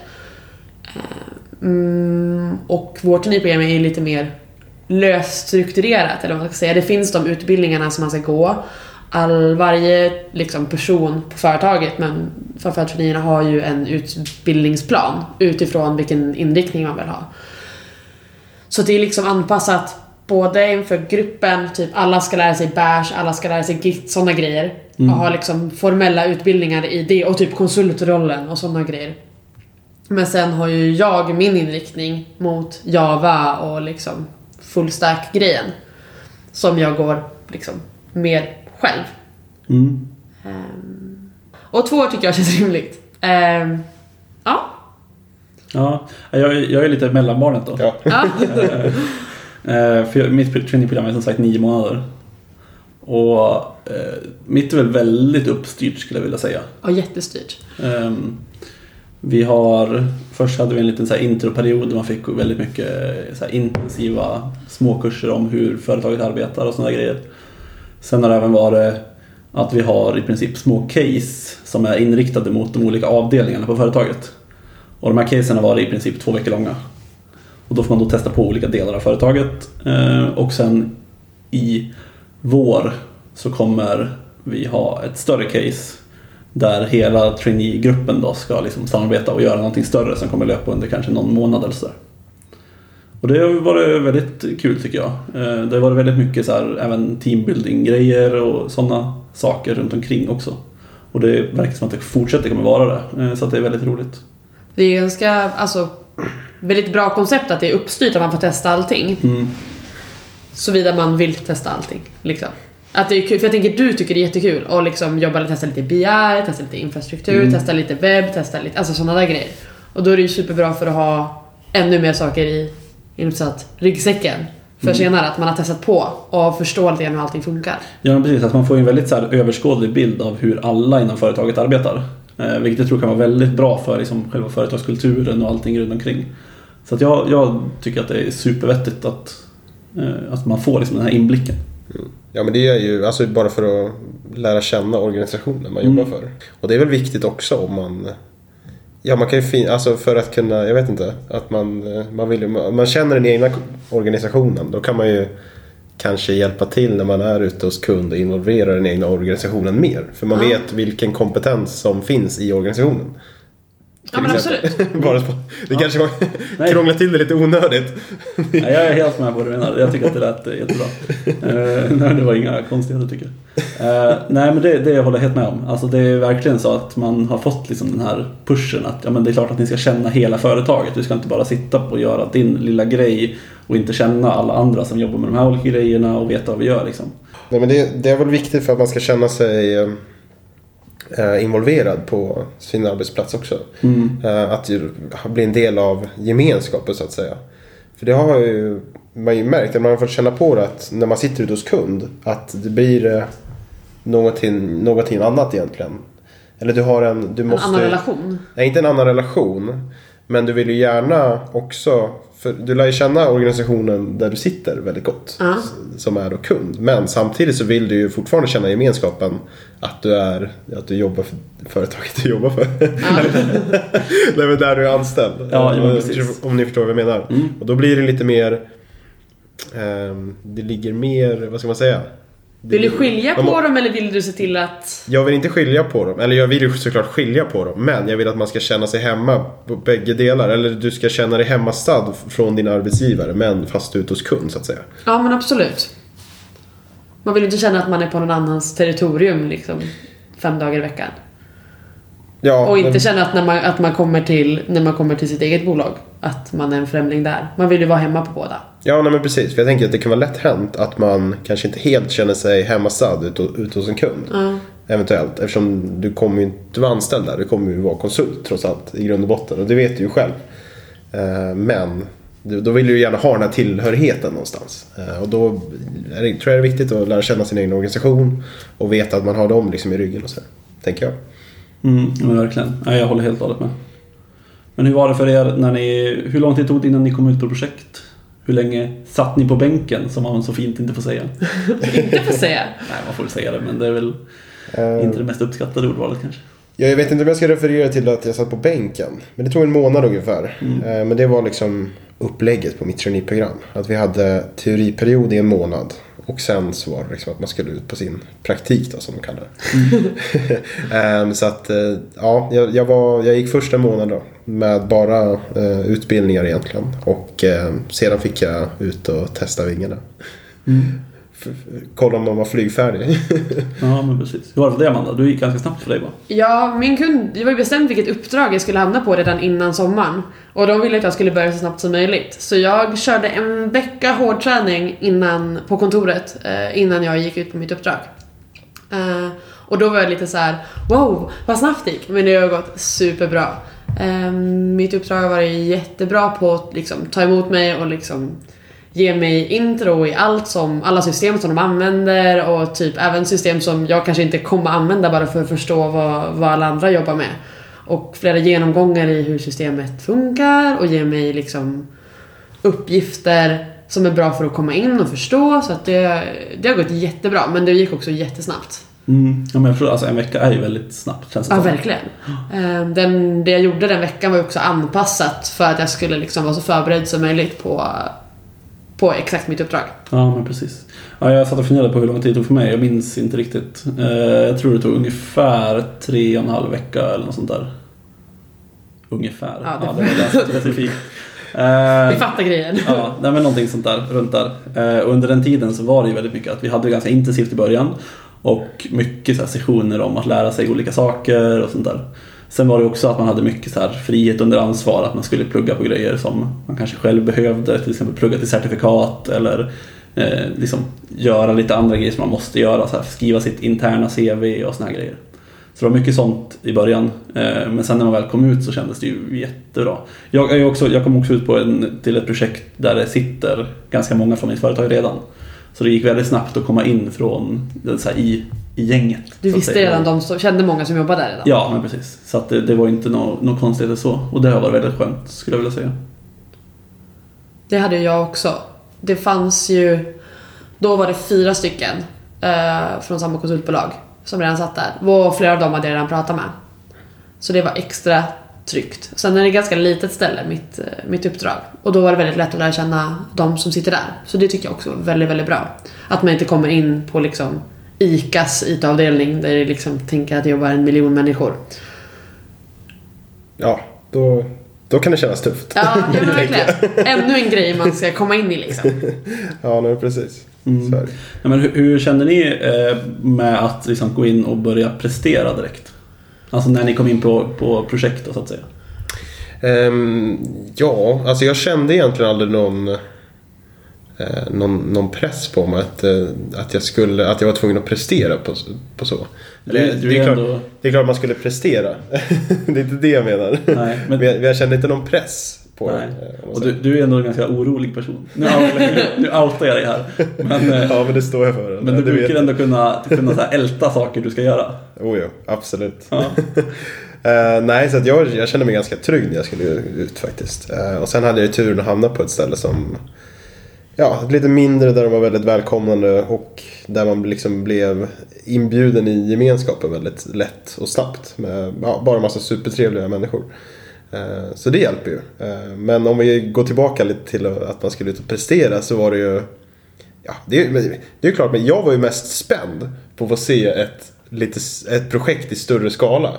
Mm, och vårt traineeprogram är lite mer löst strukturerat, eller vad man ska säga. Det finns de utbildningarna som man ska gå. All, varje liksom, person på företaget, men framförallt traineerna har ju en utbildningsplan utifrån vilken inriktning man vill ha. Så det är liksom anpassat både inför gruppen, typ alla ska lära sig bash, alla ska lära sig git, sådana grejer. Och ha liksom formella utbildningar i det och typ konsultrollen och sådana grejer. Men sen har ju jag min inriktning mot Java och liksom full stack grejen Som jag går liksom mer själv. Mm. Ehm, och två år tycker jag känns rimligt. Ehm, ja. Ja, jag, är- jag är lite mellanbarnet då. Ja. ja. Eh, för mitt traineeprogram är som sagt nio månader. Och eh, mitt är väl väldigt uppstyrt skulle jag vilja säga. Och jättestyrt. Ehm, vi har, först hade vi en liten så introperiod där man fick väldigt mycket så här intensiva småkurser om hur företaget arbetar och sådana grejer. Sen har det även varit att vi har i princip små case som är inriktade mot de olika avdelningarna på företaget. Och de här casen har varit i princip två veckor långa. Och då får man då testa på olika delar av företaget. Eh, och sen i vår så kommer vi ha ett större case där hela trainee-gruppen då ska liksom samarbeta och göra någonting större som kommer löpa under kanske någon månad eller sådär. Och det har varit väldigt kul tycker jag. Eh, det har varit väldigt mycket så här, även teambuilding-grejer och sådana saker runt omkring också. Och det verkar som att det fortsätter kommer vara det. Eh, så att det är väldigt roligt. Det är ganska, alltså, väldigt bra koncept att det är uppstyrt att man får testa allting. Mm. Såvida man vill testa allting. Liksom. Att det är kul, för jag tänker du tycker det är jättekul att liksom jobba, testa lite BI, testa lite infrastruktur, Mm. testa lite webb, testa lite, alltså sådana där grejer. Och då är det ju superbra för att ha ännu mer saker i, inom så att ryggsäcken. För Mm. senare, att man har testat på och förstår lite grann hur allting funkar. Ja, precis. Att man får en väldigt så här, överskådlig bild av hur alla inom företaget arbetar. Eh, vilket jag tror kan vara väldigt bra för liksom, själva företagskulturen och allting runt omkring. Så att jag, jag tycker att det är supervettigt att, eh, att man får liksom, den här inblicken. Ja men det är ju alltså bara för att lära känna organisationen man jobbar Mm. för. Och det är väl viktigt också om man Ja man kan ju fin- alltså för att kunna, jag vet inte, att man, eh, man vill man känner den egna organisationen. Då kan man ju kanske hjälpa till när man är ute hos kund och involvera den egna organisationen mer. För man Ja. vet vilken kompetens som finns i organisationen. Ja men exempel. absolut. Bara det kanske var, Nej. krånglar till det lite onödigt. Nej, jag är helt med på vad du menar. Jag tycker att det lät eh, jättebra. Eh, nej, det var inga konstigheter tycker jag. Eh, nej, men det, det håller jag helt med om. Alltså, det är verkligen så att man har fått liksom den här pushen att ja, men det är klart att ni ska känna hela företaget. Du ska inte bara sitta på och göra din lilla grej och inte känna alla andra som jobbar med de här olika grejerna och veta vad vi gör. Liksom. Nej, men det, det är väl viktigt för att man ska känna sig involverad på sin arbetsplats också. Mm. Eh, att bli en del av gemenskapen så att säga. För det har ju man ju märkt, att man har fått känna på det att när man sitter ute hos kund att det blir eh, någonting, någonting annat egentligen. Eller du har en... Du En måste, annan relation. Nej, inte en annan relation. Men du vill ju gärna också... För du lär ju känna organisationen där du sitter väldigt gott. Ja. Som är då kund. Men samtidigt så vill du ju fortfarande känna gemenskapen. Att du är... Att du jobbar för företaget du jobbar för. Nej men där du är anställd. Ja, ja, Om- ni förstår vad jag menar. Mm. Och då blir det lite mer... ehm, det ligger mer... Vad ska man säga? Vill du skilja man på dem eller vill du se till att... jag vill inte skilja på dem. Eller jag vill ju såklart skilja på dem. Men jag vill att man ska känna sig hemma på bägge delar. Eller du ska känna dig hemmastad från din arbetsgivare. Men fast ute hos kund så att säga. Ja men absolut. Man vill ju inte känna att man är på någon annans territorium liksom fem dagar i veckan. Ja, Och inte men, känna att när man, att man kommer till, när man kommer till sitt eget bolag, att man är en främling där. Man vill ju vara hemma på båda. Ja nej, men precis. För jag tänker att det kan vara lätt hänt att man kanske inte helt känner sig hemmastad ute, ute hos en kund. Ja. Eventuellt. Eftersom du kommer ju inte vara anställd där. Du kommer ju vara konsult trots allt i grund och botten. Och det vet du ju själv. Eh, Men du- då vill du ju gärna ha den här tillhörigheten någonstans. Eh, Och då är det, tror jag det är viktigt att lära känna sin egen organisation. Och veta att man har dem liksom i ryggen och så. Tänker jag. Mm, ja, men verkligen. Nej, jag håller helt och hållet med. Men hur var det för er när ni... Hur lång tid tog det innan ni kom ut på projekt? Hur länge satt ni på bänken, som man så fint inte får säga? Inte får säga. Nej, man får väl säga det, men det är väl Eh, inte det mest uppskattade ordvalet kanske. Ja, jag vet inte om jag ska referera till att jag satt på bänken. Men det tog en månad ungefär. Eh, Men det var liksom upplägget på mitt traineeprogram. Att vi hade teoriperiod i en månad. Och sen så var det liksom att man skulle ut på sin praktik då som de kallar det. Ehm, så att eh, ja, jag, jag, var, jag gick första månaden då. Med bara eh, utbildningar egentligen. Och eh, sedan fick jag ut och testa vingarna. F- kolla om de var flygfärdiga. Ja, men precis. Hur var det för dig Amanda? Du gick ganska snabbt för dig va? Ja, min kund, det var ju bestämt vilket uppdrag jag skulle hamna på redan innan sommaren. Och de ville att jag skulle börja så snabbt som möjligt. Så jag körde en vecka hårdträning innan, på kontoret eh, innan jag gick ut på mitt uppdrag. Eh, och då var jag lite så här: wow, vad snabbt det gick. Men det har gått superbra. Ehm, mitt uppdrag har varit jättebra på att liksom, ta emot mig och liksom ge mig intro i allt som, alla system som de använder och typ även system som jag kanske inte kommer använda bara för att förstå vad, vad alla andra jobbar med. Och flera genomgångar i hur systemet funkar och ge mig liksom uppgifter som är bra för att komma in och förstå. Så att det, det har gått jättebra, men det gick också jättesnabbt. Mm. Ja, men jag förstår, alltså en vecka är ju väldigt snabbt känns det Ja, som. verkligen. Eh, Den, det jag gjorde den veckan var ju också anpassat för att jag skulle liksom vara så förberedd som möjligt på, på exakt mitt uppdrag. Ja, men precis. Ja, jag satt och funderade på hur lång tid det tog för mig. Jag minns inte riktigt. Eh, jag tror det tog ungefär tre och en halv vecka eller något sånt där. Ungefär. Ja, Ja, det- det, var ganska specifikt. Vi fattar grejen. Ja, nej, men någonting sånt där runt där. Och under den tiden så var det ju väldigt mycket att vi hade det ganska intensivt i början. Och mycket så här, sessioner om att lära sig olika saker och sånt där. Sen var det också att man hade mycket så här, frihet under ansvar, att man skulle plugga på grejer som man kanske själv behövde, till exempel plugga till certifikat eller eh, liksom göra lite andra grejer som man måste göra, så här, skriva sitt interna CV och såna här grejer. Så det var mycket sånt i början, eh, men sen när man väl kom ut så kändes det ju jättebra. Jag, är också, jag kom också ut på en, till ett projekt där det sitter ganska många från mitt företag redan. Så det gick väldigt snabbt att komma in från, så här, i, i gänget. Du visste redan, de som kände många som jobbade där redan. Ja, men precis. Så att det, det var inte något nå konstigt så. Och det har varit väldigt skönt, skulle jag vilja säga. Det hade jag också. Det fanns ju... Då var det fyra stycken eh, från samma konsultbolag som redan satt där. Och flera av dem hade jag redan pratat med. Så det var extra tryggt. Sen är det ett ganska litet ställe, mitt, eh, mitt uppdrag. Och då var det väldigt lätt att lära känna de som sitter där. Så det tycker jag också var väldigt, väldigt bra. Att man inte kommer in på liksom ICAs IT-avdelning där det liksom tänker att det jobbar en miljon människor. Ja, då, då kan det kännas tufft. Ja, ja men verkligen. Ännu en grej man ska komma in i liksom. Ja, nej, precis. Mm. Ja, men hur, hur kände ni eh, med att liksom gå in och börja prestera direkt? Alltså när ni kom in på, på projekt då, så att säga. Ehm, ja, alltså jag kände egentligen aldrig någon, eh, någon, någon press på mig att, eh, att, jag skulle, att jag var tvungen att prestera på, på så. Du- du det, är är klart, ändå- det är klart man skulle prestera. det är inte det jag menar. Nej, Men, men, jag, jag kände inte någon press på nej. det. eh, Och du, du är ändå en ganska orolig person. Nu, outar- nu outar jag dig här. Men, eh, Ja, men det står jag för. men du vet brukar ändå kunna, kunna så här, älta saker du ska göra. Oh, ja, absolut. Ja. Eh, nej, så att jag, jag kände mig ganska trygg när jag skulle ut faktiskt. Eh, och sen hade jag ju turen att hamna på ett ställe som Ja, lite mindre där de var väldigt välkomnande och där man liksom blev inbjuden i gemenskapen väldigt lätt och snabbt. Med ja, bara en massa supertrevliga människor. Eh, Så det hjälper ju. Eh, Men om vi går tillbaka lite till att man skulle ut och prestera så var det ju Ja, det är, det är ju klart, men jag var ju mest spänd på att få se ett, lite, ett projekt i större skala.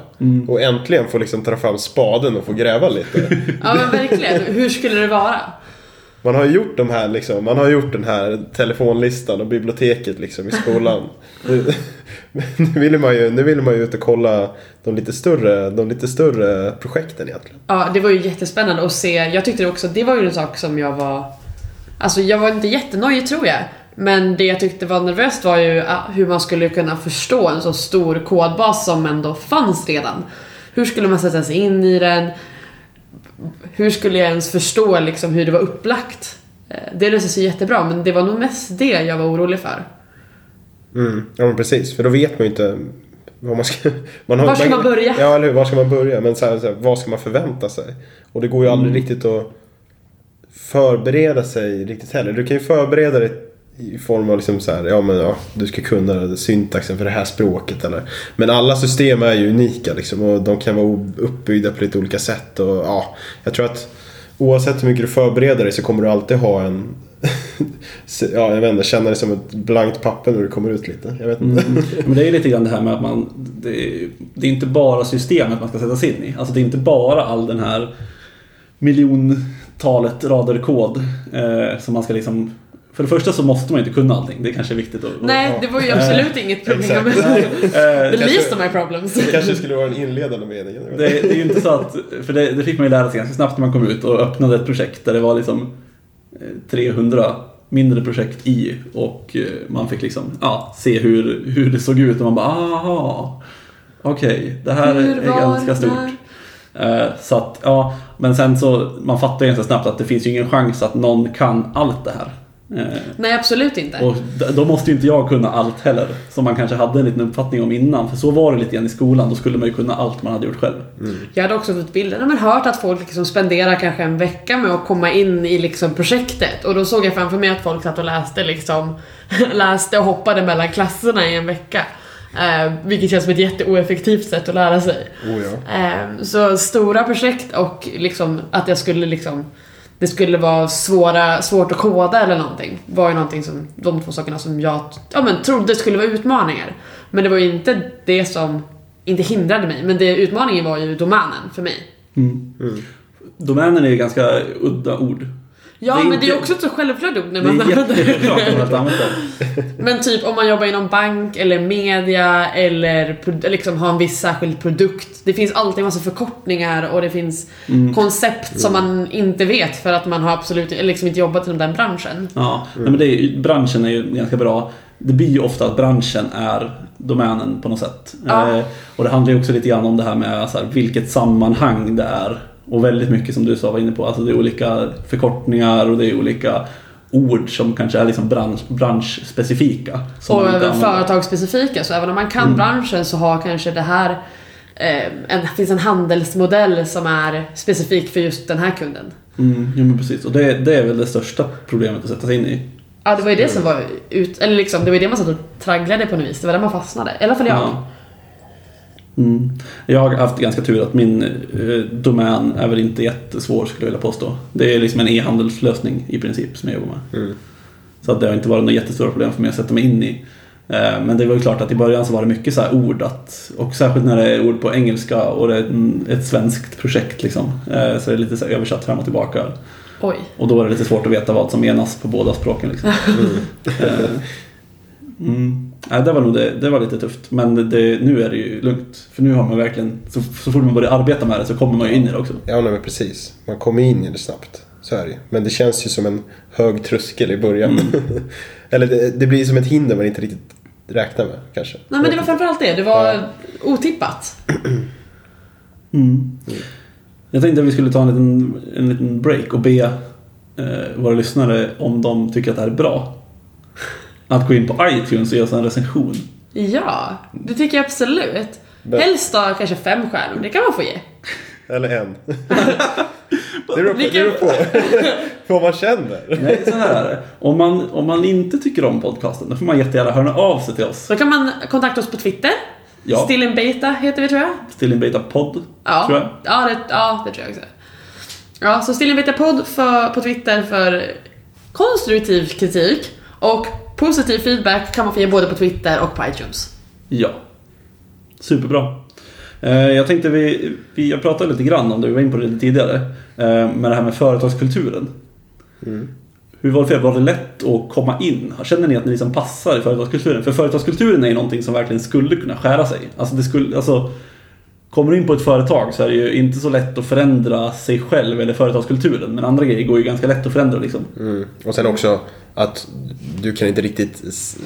Och äntligen få liksom ta fram spaden och få gräva lite. Ja men verkligen. Hur skulle det vara? Man har gjort de här liksom, man har gjort den här telefonlistan och biblioteket liksom i skolan. nu, nu, vill man ju, nu vill man ju ut och kolla de lite större, de lite större projekten egentligen. Ja, det var ju jättespännande att se. Jag tyckte också, det var ju en sak som jag var... Alltså jag var inte jättenojig tror jag. Men det jag tyckte var nervöst var ju hur man skulle kunna förstå en så stor kodbas som ändå fanns redan. Hur skulle man sätta sig in i den? Hur skulle jag ens förstå liksom hur det var upplagt? Eh, Det löste sig jättebra, men det var nog mest det jag var orolig för. Mm. Ja men precis, för då vet man ju inte vad man ska... Man har, Var ska man börja? Ja, eller hur? Var ska man börja? Men så här, så här, vad ska man förvänta sig? Och det går ju aldrig riktigt att förbereda sig riktigt heller. Du kan ju förbereda dig i form av liksom så här, ja men ja, du ska kunna syntaxen för det här språket eller. Men alla system är ju unika liksom och de kan vara uppbyggda på lite olika sätt och ja, jag tror att oavsett hur mycket du förbereder dig så kommer du alltid ha en ja, jag vet inte, känna dig som ett blankt papper när du kommer ut lite. Jag vet inte. Mm. Men det är lite grann det här med att man... Det, det är inte bara systemet man ska sätta sig in i. Alltså det är inte bara all den här miljontalet rader kod eh, som man ska liksom... För det första så måste man inte kunna allting. Det kanske är viktigt att... Nej, det var ju absolut inget problem. Eh, The Kanske- least of my problems. Det kanske skulle vara en inledande mening. jag vet Det, det är ju inte så att, för det, det fick man ju lära sig ganska snabbt när man kom ut och öppnade ett projekt där det var liksom eh, 300 mindre projekt i och eh, man fick liksom ja, se hur, hur det såg ut och man bara aha, okej, det här Hur är var ganska stort. när? Eh, Så att, ja, men sen så, man fattar ju ganska snabbt att det finns ju ingen chans att någon kan allt det här. Eh, Nej, absolut inte. Och då måste ju inte jag kunna allt heller, som man kanske hade en liten uppfattning om innan. För så var det lite grann i skolan, då skulle man ju kunna allt man hade gjort själv. Jag hade också fått bilden, men hört att folk liksom spenderar kanske en vecka med att komma in i liksom projektet. Och då såg jag framför mig att folk satt och läste liksom, läste och hoppade mellan klasserna i en vecka. Eh, vilket känns som ett jätteoeffektivt sätt att lära sig. Oh, ja. Eh, så stora projekt och liksom att jag skulle liksom det skulle vara svåra, svårt att koda eller någonting var ju någonting som, de två sakerna som jag ja, men, trodde skulle vara utmaningar. Men det var ju inte det som, inte hindrade mig, men det, utmaningen var ju domänen för mig. Mm. domänen är ju ganska udda ord. Ja, Det men det är inte- också ett så självklart ord när Det man är om man använder det. Men typ om man jobbar inom bank eller media eller liksom har en viss särskild produkt. Det finns alltid en massa förkortningar och det finns Mm. koncept som man inte vet för att man har absolut liksom inte jobbat inom den branschen. Ja, nej, men det är, branschen är ju ganska bra. Det blir ju ofta att branschen är domänen på något sätt. Ja. Eh, och det handlar ju också lite grann om det här med så här, vilket sammanhang det är. Och väldigt mycket som du sa var inne på, alltså det är olika förkortningar och det är olika ord som kanske är liksom bransch, branschspecifika. och även företagsspecifika, så även om man kan Mm. branschen så har kanske det här eh, en, finns en handelsmodell som är specifik för just den här kunden. Mm, jo men precis. Och det, det är väl det största problemet att sätta sig in i. Ja, det var ju det som var ut, eller liksom, det var ju det man satt och tragglade på något vis. Det var där man fastnade. I alla fall jag. Ja. Mm. Jag har haft ganska tur att min eh, domän är väl inte jättesvår skulle jag vilja påstå. Det är liksom en e-handelslösning i princip som jag jobbar med. Mm. Så att det har inte varit några jättestora problem för mig att sätta mig in i. Eh, Men det var ju klart att i början så var det mycket så här ord att, och särskilt när det är ord på engelska och det är ett svenskt projekt liksom. eh, Så är det lite så här översatt fram och tillbaka. Oj. Och då är det lite svårt att veta vad som menas på båda språken liksom. Eh, Mm. Nej, det var nog det, det var lite tufft. Men det, nu är det ju lugnt. För nu har man verkligen, så, så fort man börjar arbeta med det så kommer man ju in i det också. Ja, nej, men precis. Man kommer in i det snabbt. Så är det. Men det känns ju som en hög tröskel i början. Eller det, det blir som ett hinder man inte riktigt räknar med kanske. Nej men det var framförallt det. Det var Ja. otippat. Mm. Jag tänkte att vi skulle ta en liten, en liten break och be eh, våra lyssnare om de tycker att det här är bra. Att gå in på iTunes och göra en recension. Ja, det tycker jag absolut. Men- Helst då kanske fem stjärnor, det kan man få ge. Eller en. det beror på, det Vilken- beror på. vad man känner. Nej, så här. Om man, om man inte tycker om podcasten, då får man jättegärna höra av sig till oss. Så kan man kontakta oss på Twitter. Ja. Still in Beta heter vi tror jag. Still in Beta Podd, Ja, tror jag. ja, det, ja det tror jag också. Ja, så Still in Beta Podd för, på Twitter för konstruktiv kritik och positiv feedback kan man få ge både på Twitter och på iTunes. Ja. Superbra. Eh, Jag tänkte vi, vi jag pratade lite grann om det, vi var in på det lite tidigare. eh, Med det här med företagskulturen. Hur var det för er? Var det lätt att komma in? Känner ni att ni liksom passar i företagskulturen? För företagskulturen är ju någonting som verkligen skulle kunna skära sig. Alltså det skulle, alltså, kommer du in på ett företag så är det ju inte så lätt att förändra sig själv eller företagskulturen. Men andra grejer går ju ganska lätt att förändra liksom. Mm. Och sen också att du kan inte riktigt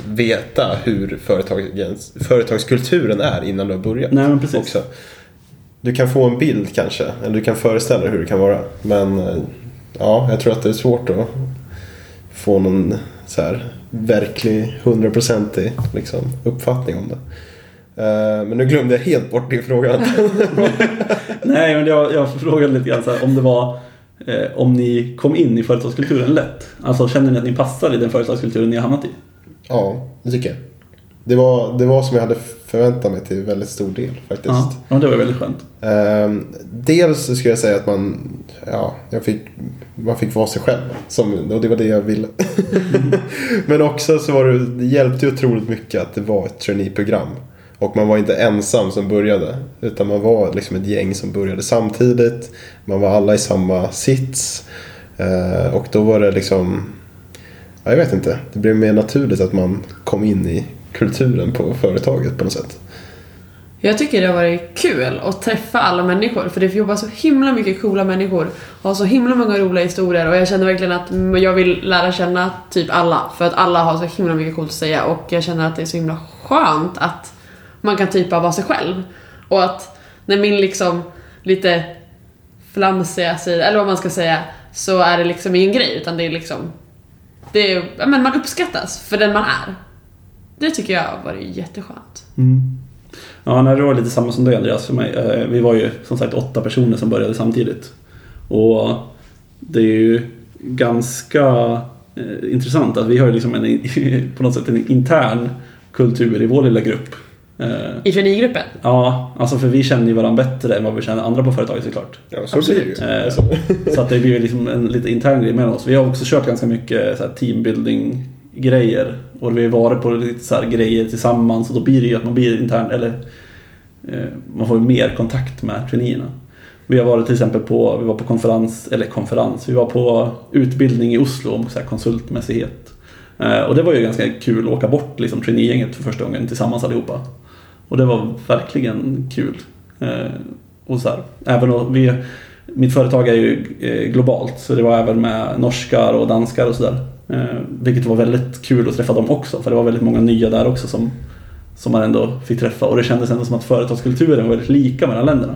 veta hur företagens, företagskulturen är innan du har börjat. Nej men precis. Också. Du kan få en bild kanske, eller du kan föreställa dig hur det kan vara. Men eh, ja, jag tror att det är svårt att få någon så här verklig, hundraprocentig liksom, uppfattning om det. Eh, Men nu glömde jag helt bort din fråga. Nej, men jag, jag frågade lite grann så här, om det var eh, om ni kom in i företagskulturen lätt. Alltså känner ni att ni passar i den företagskulturen ni har hamnat i? ja, det tycker jag. Det var, det var som jag hade förväntat mig till väldigt stor del faktiskt. Ja, ja, det var väldigt skönt. Ehm, dels skulle jag säga att man, ja, jag fick, man fick vara sig själv. Som, och det var det jag ville. Men också så var det, det hjälpte otroligt mycket att det var ett traineeprogram. Och man var inte ensam som började. Utan man var liksom ett gäng som började samtidigt. Man var alla i samma sits. Eh, och då var det liksom, ja, jag vet inte. Det blev mer naturligt att man kom in i kulturen på företaget på något sätt. Jag tycker det har varit kul att träffa alla människor för det jobbar så himla mycket coola människor har så himla många roliga historier och jag känner verkligen att jag vill lära känna typ alla för att alla har så himla mycket coolt att säga och jag känner att det är så himla skönt att man kan typa vara sig själv och att när min liksom lite flamsiga sida, eller vad man ska säga, så är det liksom ingen grej utan det är liksom det är, men man uppskattas för den man är. Det tycker jag har varit jätteskönt. Mm. Ja, när det var lite samma som dig Andreas för mig. Eh, vi var ju som sagt åtta personer som började samtidigt. Och det är ju ganska eh, intressant att vi har ju liksom en, på något sätt en intern kultur i vår lilla grupp. Eh, I traineegruppen. Ja, alltså för vi känner ju varandra bättre än vad vi känner andra på företaget såklart. Ja, så Absolut. blir det ju. Eh. Så att det blir liksom en lite intern grej mellan oss. Vi har också kört ganska mycket så teambuilding grejer och vi har varit på lite så här grejer tillsammans och då blir det ju att man blir intern eller eh, man får ju mer kontakt med traineerna. Vi har varit till exempel på, vi var på konferens, eller konferens, vi var på utbildning i Oslo om så här konsultmässighet. Och det var ju ganska kul att åka bort liksom traineegänget för första gången tillsammans allihopa. Och det var verkligen kul. Eh, och så här, även om vi, mitt företag är ju eh, globalt så det var även med norskar och danskar och sådär. Eh, vilket var väldigt kul att träffa dem också för det var väldigt många nya där också som, som man ändå fick träffa och det kändes ändå som att företagskulturen var väldigt lika mellan länderna.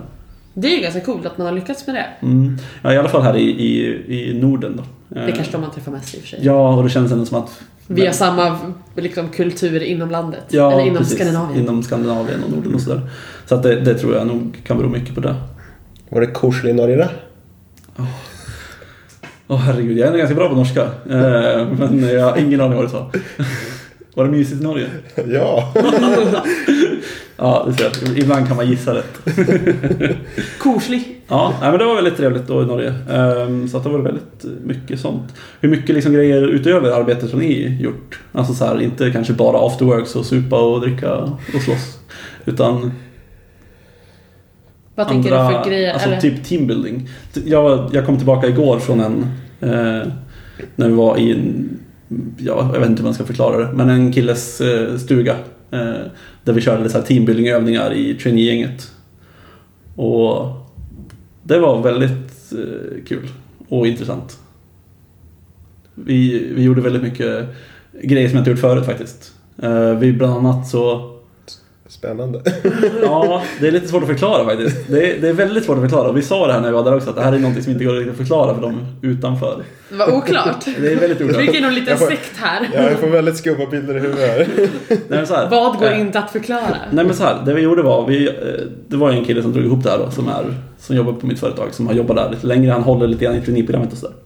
Det är ju ganska coolt att man har lyckats med det. Mm. Ja, I alla fall här i, i, i Norden då. Det är kanske de man träffar mest i och för sig. Ja, och det känns ändå som att Vi har samma liksom, kultur inom landet. Ja, Eller inom precis. Skandinavien. Inom Skandinavien och Norden och sådär. Så att det, det tror jag nog kan bero mycket på det. Var det koselig i Norge där? Åh herregud, jag är ganska bra på norska. Eh, men jag har ingen aning vad du sa. Var det mysigt i Norge? Ja. Ja, det ser jag. Ibland kan man gissa rätt. Korslig. Ja, nej, men det var väldigt trevligt då i Norge. Ehm, Så att det var väldigt mycket sånt. Hur mycket liksom grejer utöver arbetet har ni gjort? Alltså så här, inte kanske bara after works och supa och dricka och slåss. Utan Vad tänker du för grejer? Alltså eller? typ teambuilding. Jag, jag kom tillbaka igår från en... Eh, när vi var i en... Ja, jag vet inte hur man ska förklara det. Men en killes eh, stuga. Eh, där vi körde teambuildingövningar i traineegänget. Och det var väldigt eh, kul och intressant. Vi, vi gjorde väldigt mycket grejer som jag inte gjort förut faktiskt. Eh, vi bland annat så Spännande. Ja, det är lite svårt att förklara faktiskt. Det är, det är väldigt svårt att förklara. Och vi sa det här när vi var där också, att det här är något som inte går riktigt att förklara för dem utanför. Det var oklart. Det är väldigt Vi oklart. fick in någon liten får- sekt här. Ja, jag får väldigt skumma bilder i huvudet här. Nej, men så här, Vad går eh, inte att förklara? Nej men så här, det vi gjorde var, vi, eh, det var en kille som drog ihop det här då, som, är, som jobbar på mitt företag, som har jobbat där lite längre. Han håller lite grann i traineeprogrammet och sådär.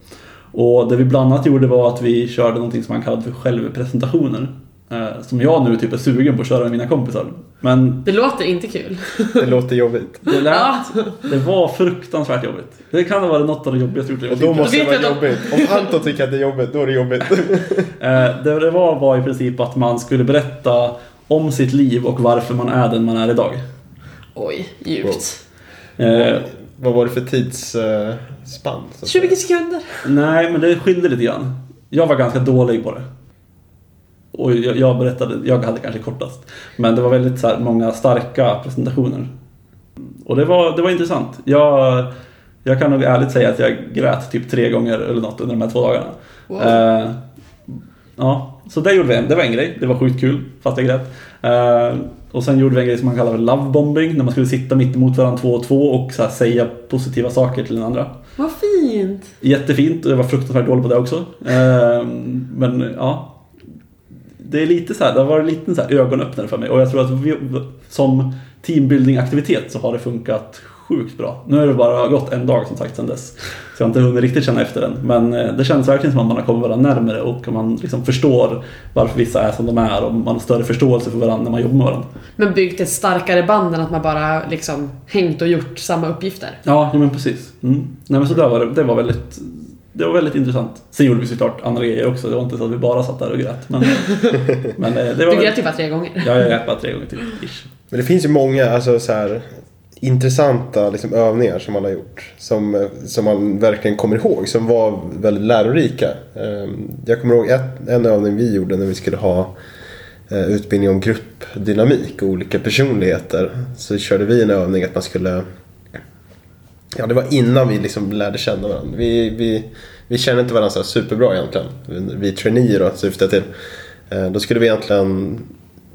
Och det vi bland annat gjorde var att vi körde någonting som man kallade för självpresentationer. Eh, som jag nu typ är sugen på att köra med mina kompisar. Men Det låter inte kul. Det låter jobbigt. det, lät, Ja. det var fruktansvärt jobbigt. Det kan ha varit något av det jobbigaste jag gjort Och då måste det vara jobbigt. Om Anton tycker att det är jobbigt, då är det jobbigt. Eh, Det det var var i princip att man skulle berätta om sitt liv och varför man är den man är idag. Oj, djupt. Eh, Vad var det för tidsspann? 20 sekunder. Nej, men det skilde lite grann. Jag var ganska dålig på det. Och jag, jag berättade, jag hade kanske kortast. Men det var väldigt så här, många starka presentationer. Och det var, det var intressant. Jag, jag kan nog ärligt säga att jag grät typ tre gånger eller något under de här två dagarna. Wow. Eh, ja, så det gjorde vi. Det var en grej. Det var sjukt kul, fast jag grät. Eh, och sen gjorde vi en grej som man kallar för lovebombing, när man skulle sitta mitt emot varandra två och två och så säga positiva saker till den andra. Vad fint. Jättefint och jag var fruktansvärt dålig på det också. Ehm, Men ja. Det är lite så här, det har varit en liten så här ögonöppnare för mig och jag tror att vi, som teambuilding-aktivitet så har det funkat sjukt bra. Nu har det bara gått en dag som sagt sedan dess. Så jag har inte hunnit riktigt känna efter den. Men eh, det känns verkligen som att man har kommit varandra närmare och man liksom förstår varför vissa är som de är och man har större förståelse för varandra när man jobbar med varandra. Men byggt ett starkare band än att man bara liksom hängt och gjort samma uppgifter. Ja, ja men precis. Mm. Nej men så där var det, det var väldigt det var väldigt intressant. Sen gjorde vi såklart andra grejer också. Det var inte så att vi bara satt där och grät. Men, men eh, det var... Du grät ju bara tre gånger. Ja, jag grät bara tre gånger till. Ish. Men det finns ju många alltså, så här, intressanta liksom, övningar som man har gjort. Som, eh, som man verkligen kommer ihåg. Som var väldigt lärorika. Ehm, Jag kommer ihåg ett, en övning vi gjorde när vi skulle ha eh, utbildning om gruppdynamik och olika personligheter. Så körde vi en övning att man skulle Ja, det var innan vi liksom lärde känna varandra. Vi, vi, vi kände inte varandra så superbra egentligen. Vi traineer då, syftar till. Eh, då skulle vi egentligen...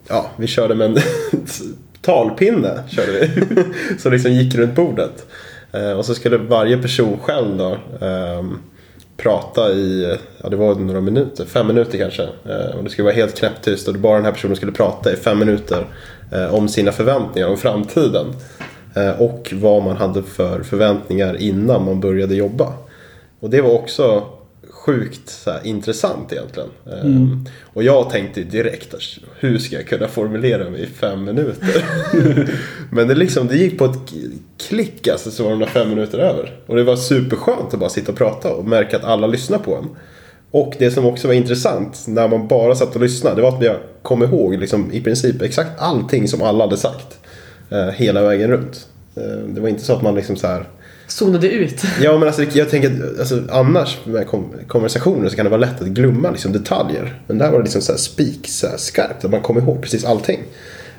Ja, vi körde med en talpinne. Körde vi. Som liksom gick runt bordet. Eh, och så skulle varje person själv då ehm, prata i, ja det var några minuter, fem minuter kanske. Eh, och det skulle vara helt knäpptyst och bara den här personen skulle prata i fem minuter om sina förväntningar om framtiden. Eh, Och vad man hade för förväntningar innan man började jobba. Och det var också sjukt här, intressant egentligen. Eh, Och jag tänkte direkt, hur ska jag kunna formulera mig i fem minuter? Men det, liksom, det gick på ett klick alltså, så var de där fem minuter över. Och det var superskönt att bara sitta och prata och märka att alla lyssnar på en. Och det som också var intressant när man bara satt och lyssnade, det var att jag kom ihåg liksom, i princip exakt allting som alla hade sagt. Eh, hela vägen runt. Eh, det var inte så att man liksom så här zonade ut. Ja men alltså jag tänker att alltså, annars med kom- konversationer så kan det vara lätt att glömma liksom, detaljer. Men där var det liksom så här spik, så här skarpt, att man kom ihåg precis allting.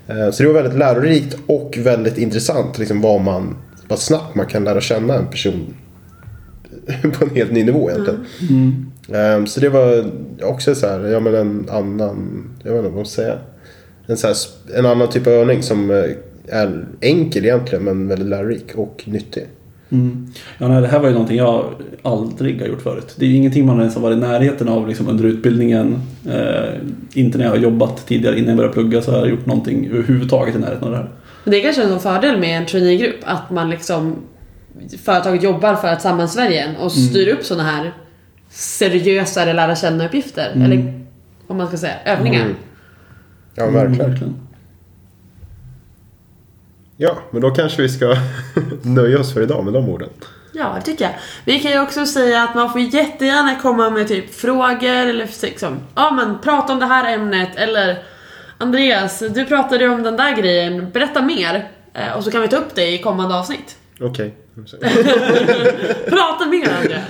Eh, Så det var väldigt lärorikt och väldigt intressant liksom vad man, vad snabbt man kan lära känna en person på en helt ny nivå egentligen. Eh, Så det var också så här, ja men en annan, jag vet inte vad man ska säga. En, så här, en annan typ av övning som är enkel egentligen men väldigt lärorik och nyttig. Mm. Ja, nej, det här var ju någonting jag aldrig har gjort förut. Det är ju ingenting man ens har varit i närheten av liksom, under utbildningen. Eh, inte när jag har jobbat tidigare innan jag började plugga så har jag gjort någonting överhuvudtaget i närheten av det här. Men det är kanske en fördel med en traineegrupp att man liksom företaget jobbar för att sammansvärja en och styr upp såna här seriösare lära känna-uppgifter. Eller vad man ska säga, övningar. Mm. Ja, verkligen. Mm, verkligen. Ja, men då kanske vi ska nöja oss för idag med de orden. Ja, det tycker jag. Vi kan ju också säga att man får jättegärna komma med typ frågor eller liksom, ja men prata om det här ämnet eller Andreas, du pratade ju om den där grejen, berätta mer. Eh, Och så kan vi ta upp det i kommande avsnitt. Okej. Prata mer om det!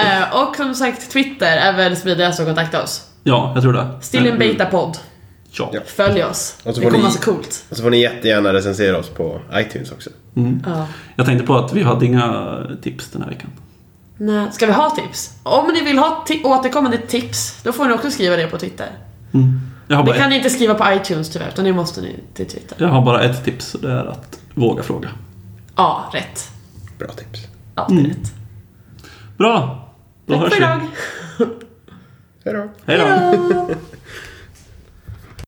Eh, och som sagt, Twitter är väl smidigast att kontakta oss. Ja, jag tror det. Still in beta podd. Ja. Ja. Följ oss. Det kommer ni- vara så coolt. Och så får ni jättegärna recensera oss på iTunes också. Mm. Ja. Jag tänkte på att vi hade inga tips den här veckan. Nej, ska vi ha tips? Om ni vill ha återkommande tips, då får ni också skriva det på Twitter. Mm. Jag, har Det kan ni inte skriva på iTunes tyvärr, utan det måste ni till Twitter. jag har bara ett tips och det är att våga fråga. Ja, rätt. Bra tips. Alltid Mm. rätt. Bra! Då Tack hörs för vi. idag. Hej då! Hej då!